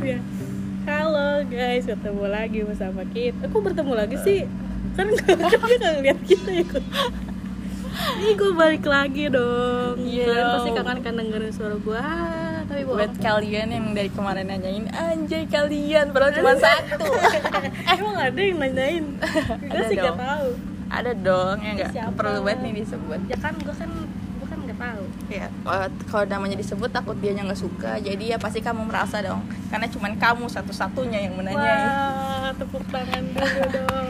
ya halo guys ketemu lagi bersama kita aku bertemu lagi sih kan kan dia nggak ngeliat kita ya kok ini gue balik lagi dong. Iya kalian pasti kangen kan dengerin suara gue Ah, tapi buat bohong kalian yang dari kemarin nanyain anjay kalian padahal cuma satu. Emang ada yang nanyain? Gue sih gak tahu. Ada dong yang nggak Siapa? perlu banget nih disebut. Ya kan gue kan tahu ya kalau- namanya disebut takut dia nggak suka jadi ya pasti kamu merasa dong karena cuman kamu satu-satunya yang menanyai Wah, tepuk tangan dulu dong.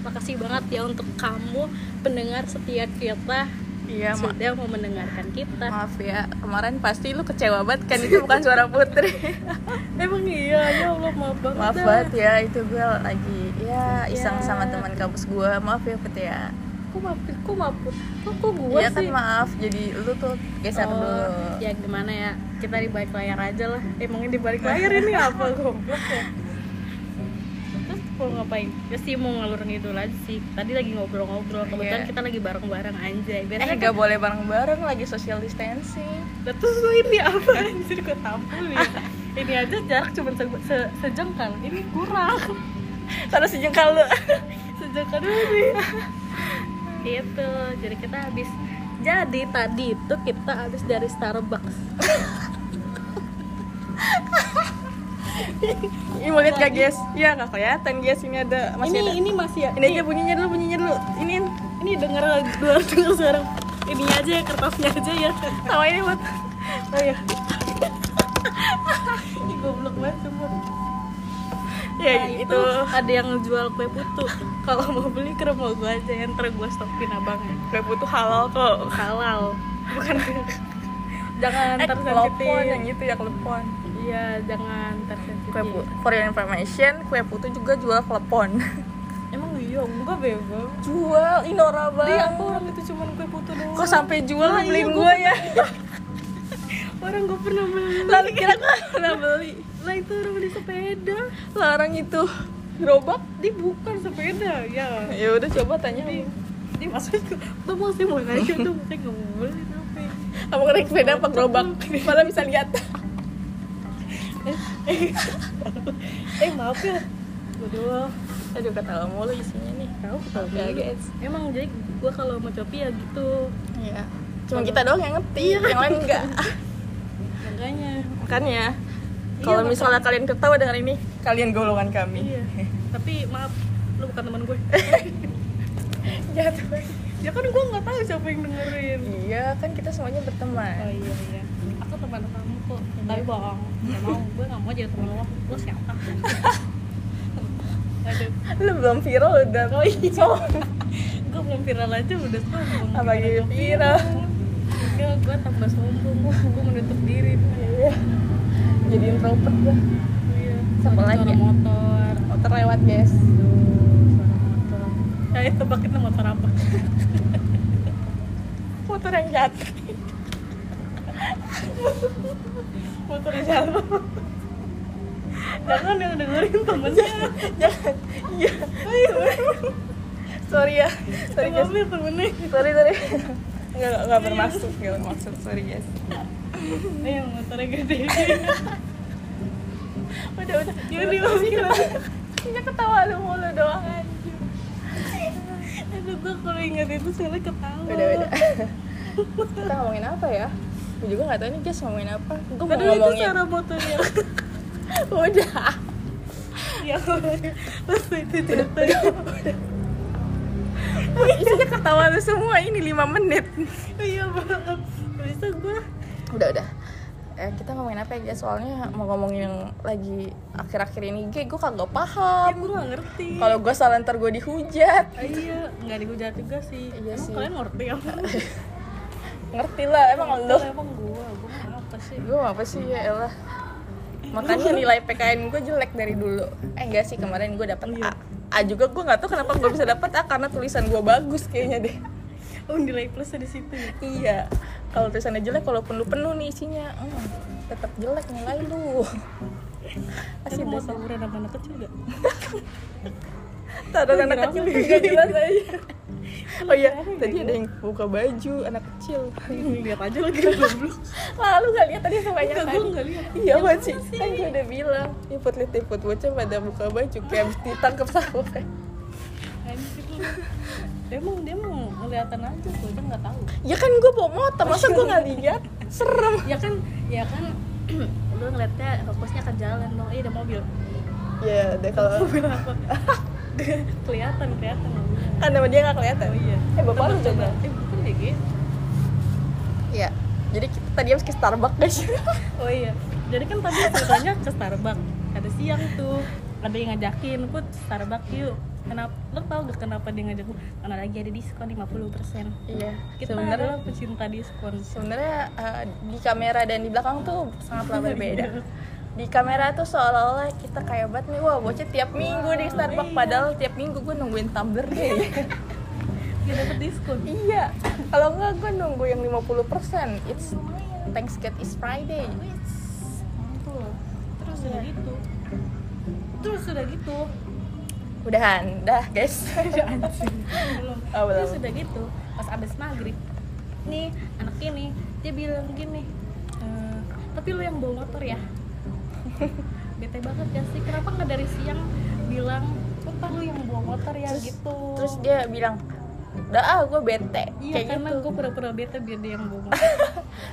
Makasih banget ya untuk kamu pendengar setia kita iya sudah mau mendengarkan kita. maaf ya kemarin pasti lu kecewa banget kan itu bukan suara putri Emang iya, ya Allah maaf banget. maaf banget ya itu gue lagi ya iseng Ya. sama teman kampus gue maaf ya put ya Kok maaf, kok maaf, kok, kok gue Iya kan sih? maaf jadi lu tuh geser Oh, dulu ya gimana ya? Kita di balik layar aja lah. Emangnya di balik layar ini apa goblok ya? Terus mau ngapain? Ya sih mau ngalur ngidul aja sih. Tadi lagi ngobrol-ngobrol. Kebetulan Iya. kita lagi bareng-bareng anjay. eh Biasanya gak boleh bareng-bareng lagi social distancing terus ini apa anjir gue tampil ya ini aja jarak cuma se se sejengkal ini kurang taruh sejengkal lu sejengkal dulu nih itu jadi kita habis. Jadi tadi itu kita habis dari Starbucks. Ini mau lihat gak guys? Ya gak kelihatan guys. Ini ada masih ini ada ini masih ya? Ini aja bunyinya dulu bunyinya dulu. Ini ini dengar dua dengar suara ini aja ya kertasnya aja ya. Sama ini buat oh ya ini goblok banget semua ya Nah, itu ada yang jual kue putu. Kalau mau beli ke rumah gue aja yang ntar gue stopin abangnya kue putu halal kok. Halal. Bukan jangan eh yang itu ya klepon. Iya jangan tersensitif. Kue putu for your information kue putu juga jual klepon. Emang iya enggak bego jual ini norak dia banget. apa orang itu cuma kue putu doang? Kok sampai jual Ah, beliin iya, gue ya? Orang gue pernah beli. Lalu kira gue pernah beli lah itu orang beli sepeda. Larang itu. Gerobak dia bukan sepeda ya. Ya udah coba tanya dia dia maksudnya tuh masih mau nanya tuh saya nggak mau beli tapi. Apa naik sepeda apa gerobak? Malah bisa lihat. Eh maaf ya. Waduh, aduh ketawa mulu isinya nih. Tahu tahu. Ya guys. Emang jadi gue kalau mau copi ya gitu. Iya. Cuma kita doang yang ngerti, yang lain enggak. Makanya. Makanya Iya, kalau makanya. misalnya kalian ketawa dengan ini, kalian golongan kami. Iya Tapi maaf Lu bukan teman gue Jahat. Ya kan gue gak tahu siapa yang dengerin Iya, kan kita semuanya Oh berteman. iya iya Aku teman kamu kok Tapi bohong Gak mau Gue gak mau jadi teman lo Lo siapa? Aduh Lu belum viral udah. Oh iya Gue belum viral aja udah sombong Apa gitu viral? Enggak, gue tambah sombong Gue menutup diri Iya. Jadi introvert gua. Iya Siapa lagi ya? motor Motor lewat, guys. motor ya itu bakitnya motor apa Motor yang jatuh. motor siapa jangan yang dengerin temennya Jangan. Iya. Sorry ya. Sorry guys. temennya Sorry, sorry. Enggak enggak bermaksud, enggak bermaksud. Sorry guys. Yang motornya gede Udah, udah. ya dimasukin Ini ketawa. Lu mulu doang anjir. aduh gue kalau ingat itu sekali ketawa. Udah, udah. Kita ngomongin apa ya? Gue juga gak tau nih guys ngomongin apa. Gue mau Padahal itu ngomongin. suara motornya. Udah. Ya pas itu jatuh Isinya ketawa lu semua ini 5 menit. Iya banget bisa gue Udah, udah. Eh, kita ngomongin apa ya? Soalnya mau ngomongin yang lagi akhir-akhir ini gue gue kagak ya paham gue gak ngerti. Kalau gue salah ntar gue dihujat. Ah, iya nggak dihujat juga sih. Iya emang sih. kalian ngerti apa? Ngerti lah emang lo emang gue gue apa sih? Gue apa sih ya elah. Makanya nilai PKN gue jelek dari dulu. Eh enggak sih kemarin gue dapet Iya. A. A juga gue gak tahu kenapa gue bisa dapet A karena tulisan gue bagus kayaknya deh. Oh nilai plusnya di situ ya? Iya, kalau tulisannya jelek, walaupun lu penuh nih isinya, hmm, tetap jelek nilai lu. Asli Emang mau tawuran sama anak kecil gak? Taruh anak Kenapa? kecil juga jelas aja. oh iya tadi ada yang buka baju anak kecil lihat aja lagi goblok lalu nggak lihat tadi sebanyak Enggak, tadi lihat. iya Ya masih sih? kan gue udah bilang iput lihat iput bocah pada buka baju kayak ditangkap Anjir lu. Dia emang dia mau ngeliatan aja gue aja nggak tahu. Ya kan gue bawa motor masa gue nggak lihat? Serem. Ya kan ya kan lu ngeliatnya fokusnya ke jalan dong. Iya ada mobil. Ya deh kalau mobil apa? Kelihatan kelihatan. Kan nama dia nggak kelihatan? Oh iya. Eh bapak lu Coba, eh bukan deh Ge. Iya. Jadi kita tadi habis ke Starbucks guys. oh iya. Jadi kan tadi ceritanya ke Starbucks. Ada siang tuh. Ada yang ngajakin put Starbucks yuk kenapa lo tau gak kenapa dia ngajak gue? karena lagi ada diskon 50% iya. kita Sebenarnya adalah pecinta diskon sebenarnya eh, di kamera dan di belakang tuh sangatlah berbeda. Di kamera tuh seolah-olah kita kayak banget nih wah bocah tiap minggu di Starbucks padahal tiap minggu gue nungguin tumbler deh. dia dapet diskon iya. Kalau enggak gue nunggu yang 50%. It's thanks God it's Friday. mantul terus Iya. udah gitu terus udah gitu Udahan, dah guys. belum Oh, belum. terus udah gitu pas abis maghrib. Nih anak ini dia bilang gini "Eh, tapi lu yang bawa motor ya? Bete banget ya sih? Kenapa nggak dari siang bilang apa lu yang bawa motor ya gitu. Terus dia bilang, "Udah ah, gue bete." iya Kayak karena gitu. gue pura-pura bete biar dia yang bawa motor.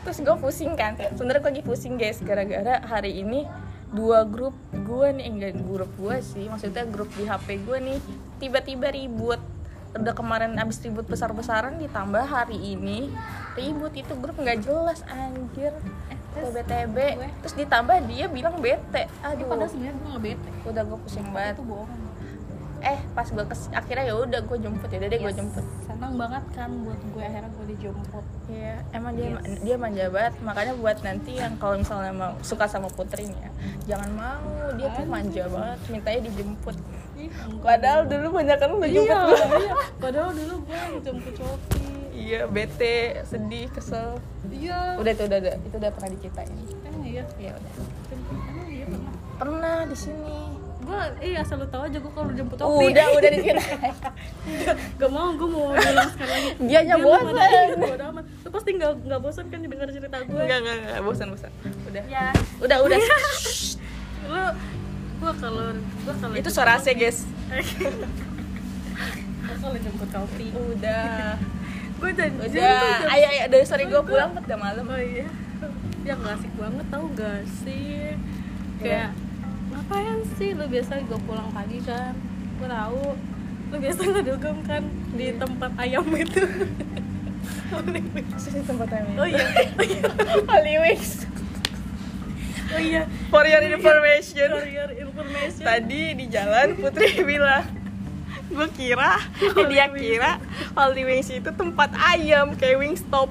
Terus gue pusing kan. Sebenarnya gue lagi pusing guys. Gara-gara hari ini dua grup gue nih enggak grup gue sih maksudnya grup di HP gue nih tiba-tiba ribut. Udah kemarin abis ribut besar-besaran ditambah hari ini ribut. Itu grup nggak jelas anjir. Eh, terus TB-TB terus ditambah dia bilang bete. Eh, aduh. padahal sebenarnya gue nggak bete. Udah gue pusing banget. itu bohong eh pas gue kes akhirnya ya udah gue jemput ya deh gue Yes. jemput senang banget kan buat gue akhirnya gue dijemput Iya, emang dia Yes. dia manja banget. Makanya buat nanti yang kalau misalnya mau suka sama Putri nih ya, jangan mau. Dia tuh manja banget, mintanya dijemput. Ih. Padahal dulu banyak kan udah jemput iya, iya. Padahal dulu gue jemput Shopee. Iya, bete, sedih, kesel. Iya. Udah itu udah, udah itu udah pernah diceritain. Emang iya. Iya udah. Iya pernah. Pernah di sini. Gue iya asal lu tahu aja gue kalau jemput Shopee. Udah, udah diceritain. Gak mau, gue mau bilang sekali lagi. Dia bosan. bodo amat. Lu pasti gak, gak bosan kan dengar cerita gue. Enggak, enggak, enggak, bosan, bosan. Udah. Ya. Udah, udah. Lu gue kalau gue kalau itu suara AC, guys. gue kalau jemput Shopee. Udah. Gue tuh Udah. Ayo, ayo, dari sore gue Gua- pulang udah malam. Oh iya Ya gak asik banget tau gak sih Kayak Ngapain sih? Lu biasa gue pulang pagi kan? Gue tahu. Lu biasa ngedugem kan? Di Iya. tempat ayam itu. Sini tempat yang Oh iya Oh iya. Holy Wings. Oh iya. For your information. For your information. Tadi di jalan Putri bilang gue kira eh, dia kira Holy Wings itu tempat ayam kayak Wingstop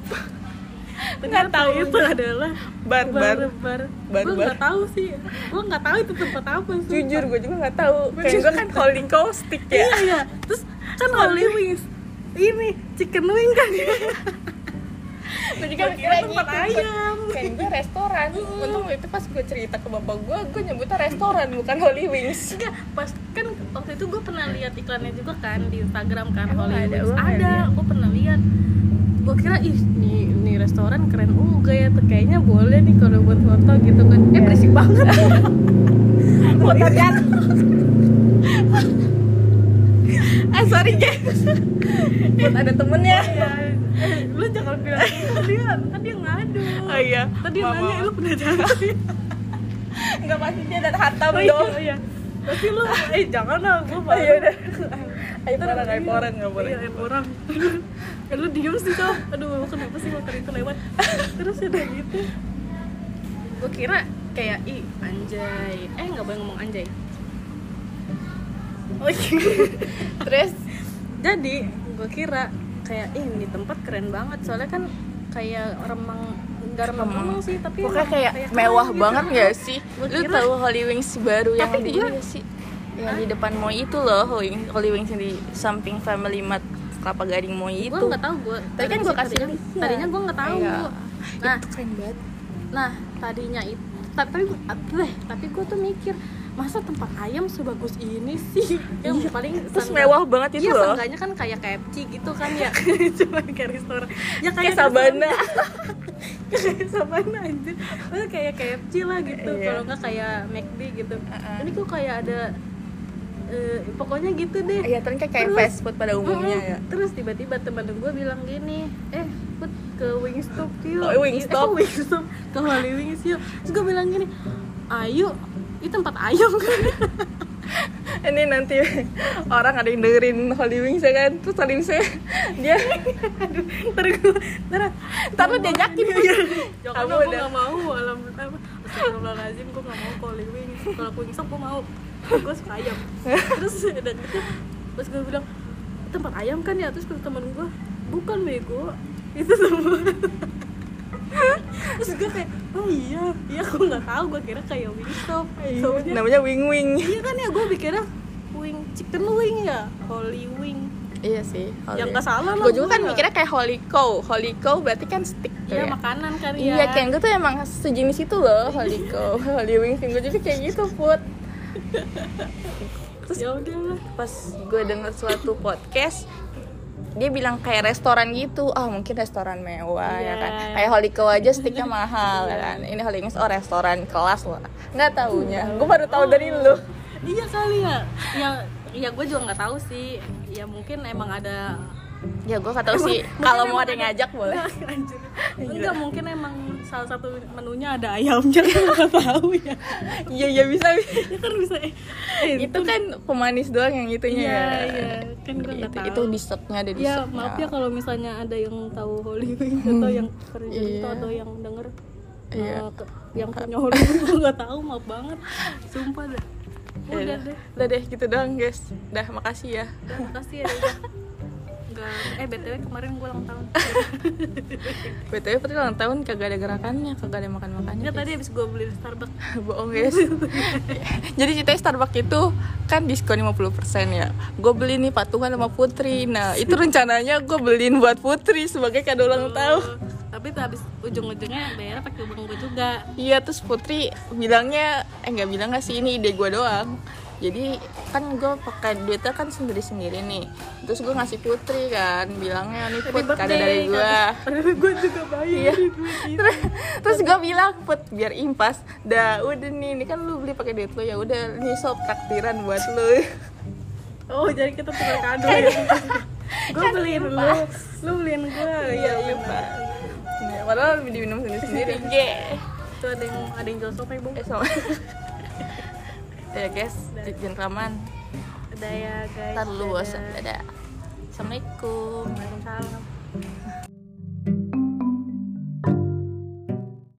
nggak tahu itu adalah bar bar bar Bar, Gue bar. gak tahu sih. Gue gak tahu itu tempat apa sih jujur gue juga nggak tahu. Kayak gue kan Holy Caustic ya. Iya iya. Terus kan Holy Wings. Ini chicken wing kan gue juga kira tempat gitu. ayam. kayak gue restoran. Untung itu pas gue cerita ke bapak gue gue nyebutnya restoran bukan Holy Wings. Enggak, pas kan waktu itu gue pernah lihat iklannya juga kan di Instagram kan Emang Holy ada? Wings. Nggak Ada, lihat. gue pernah lihat. Gue kira ih nih, nih restoran keren juga ya, kayaknya boleh nih kalau buat foto gitu kan. Eh Iya. berisik banget. motornya eh sorry guys buat ada temennya ya, eh, lu jangan bilang gitu, dia kan dia ngadu. oh iya Tadi nanya lu pernah jadi. nggak pasti dia dan hatam Oh iya, dong oh iya. Tapi lu eh jangan lah, gue Oh, iya udah. Ayo Ntar orang, ayo iya. orang nggak boleh. Iya, aib orang. Eh, lu diem sih kau. Aduh, kenapa sih motor itu lewat? Terus udah gitu. Gue kira kayak ih anjay. Eh nggak boleh ngomong anjay. Oh iya. Terus Jadi gue kira kayak ih ini tempat keren banget. Soalnya kan kayak remang nggak remang-remang sih, tapi pokoknya kayak keren mewah gitu. banget gak sih? Gua Lu tahu Holy Wings baru yang Tapi di gua- ini sih? Yang di depan Moi itu loh, Holy Wings yang di samping Family Mart Kelapa Gading Moi itu. Gue nggak tahu gue. Tapi kan gua kasih tadinya, lihat. tadinya gue nggak tahu. Iya. Nah, itu keren banget. Nah, tadinya itu tapi tapi eh, tapi gue tuh mikir masa tempat ayam sebagus ini sih ya Iya, paling terus mewah banget itu iya, loh. seenggaknya kan kayak KFC gitu kan ya cuma kayak restoran ya kayak sabana kayak sabana anjir Maksudnya kayak KFC lah gitu Iya. kalau nggak kayak McD gitu Uh-uh. ini kok kayak ada eh, pokoknya gitu deh. Iya ternyata kayak Terus- fast food pada umumnya Mm-mm. ya. Terus tiba-tiba temen gue bilang gini eh put ke Wingstop yuk. Oh, Wingstop. eh, Wingstop. Ke Holy Wings yuk. Terus gue bilang gini ayo ini tempat ayam kan? Ini nanti orang ada yang dengerin Holy Wings ya kan? Terus Holy Wings dia ntar gue ntar ntar lu diajakin ya Kamu udah- gak mau alam apa Astagfirullahaladzim gue gak mau ke Holy Wings. Kalau ke Wingstop gue mau. Gue suka ayam. Terus udah gitu terus gue bilang tempat ayam kan ya? Terus kata temen gue bukan bego. Itu semua. Terus gue kayak oh iya iya gue nggak tahu. Gue kira kayak Wingstop. Soalnya namanya Wing Wing. Iya kan ya gue pikirnya wing chicken wing ya? Holy wing. Iya sih Ya, nggak salah lah, gue juga kan mikirnya kayak Holy Cow. Holy Cow berarti kan stick iya ya makanan kan ya. Iya, kayak gue tuh emang sejenis itu loh, Holy Cow, Holy Wings, gue juga kayak gitu, Put. Terus ya udahlah. pas gue denger suatu podcast, dia bilang kayak restoran gitu, ah mungkin restoran mewah ya Iya. kan, kayak Holy Cow aja sticknya mahal ya kan, ini Holy Wings oh restoran kelas loh, nggak taunya, gue baru tahu dari lu. iya kali ya. Ya ya gue juga nggak tahu sih. Ya mungkin emang ada Ya gue gak tahu sih, kalau mau ada yang ngajak boleh. Nggak, anjir. enggak mungkin emang salah satu menunya ada ayamnya gue nggak tahu ya Iya iya bisa. ya kan bisa eh, eh, itu kan pemanis doang yang itunya. iya ya. iya kan gue nggak tahu itu dessertnya ada ya dessertnya. maaf ya kalau misalnya ada yang tahu Holy Wings atau yang kerja Iya. itu atau yang denger Iya. ke- yang punya Holy Wings gue nggak tahu maaf banget sumpah dah Ya udah udah. deh Udah deh gitu doang guys. Dah makasih ya. udah makasih ya udah Nggak, eh btw kemarin gue ulang tahun BTW Putri ulang tahun kagak ada gerakannya, kagak ada makan-makannya. Enggak tadi abis gue beli di Starbucks Bohong guys. Jadi ceritanya Starbucks itu kan diskon 50% ya. Gue beli nih patungan sama Putri. Nah, itu rencananya gue beliin buat Putri sebagai kado ulang tahun. Tapi tuh abis ujung-ujungnya bayar pakai uang gue juga Iya, terus Putri bilangnya eh nggak bilang nggak sih ini ide gue doang. Jadi kan gue pakai duitnya kan sendiri-sendiri nih. Terus gue ngasih Putri kan, bilangnya nih Put kado dari gue. Padahal gue juga bayar Iya. terus terus gue bilang put biar impas. Dah udah nih ini kan lu beli pakai duit lu ya udah nih sob traktiran buat lu. Oh jadi kita tukar kado ya? Gue beliin lu. Lu beliin gue iya lupa Ya, padahal diminum sendiri sendiri G Tuh ada yang, ada yang jual sopai bu eh ya guys. Gentleman Ada ya guys. Ntar lu bosan dadah. Assalamualaikum. Waalaikumsalam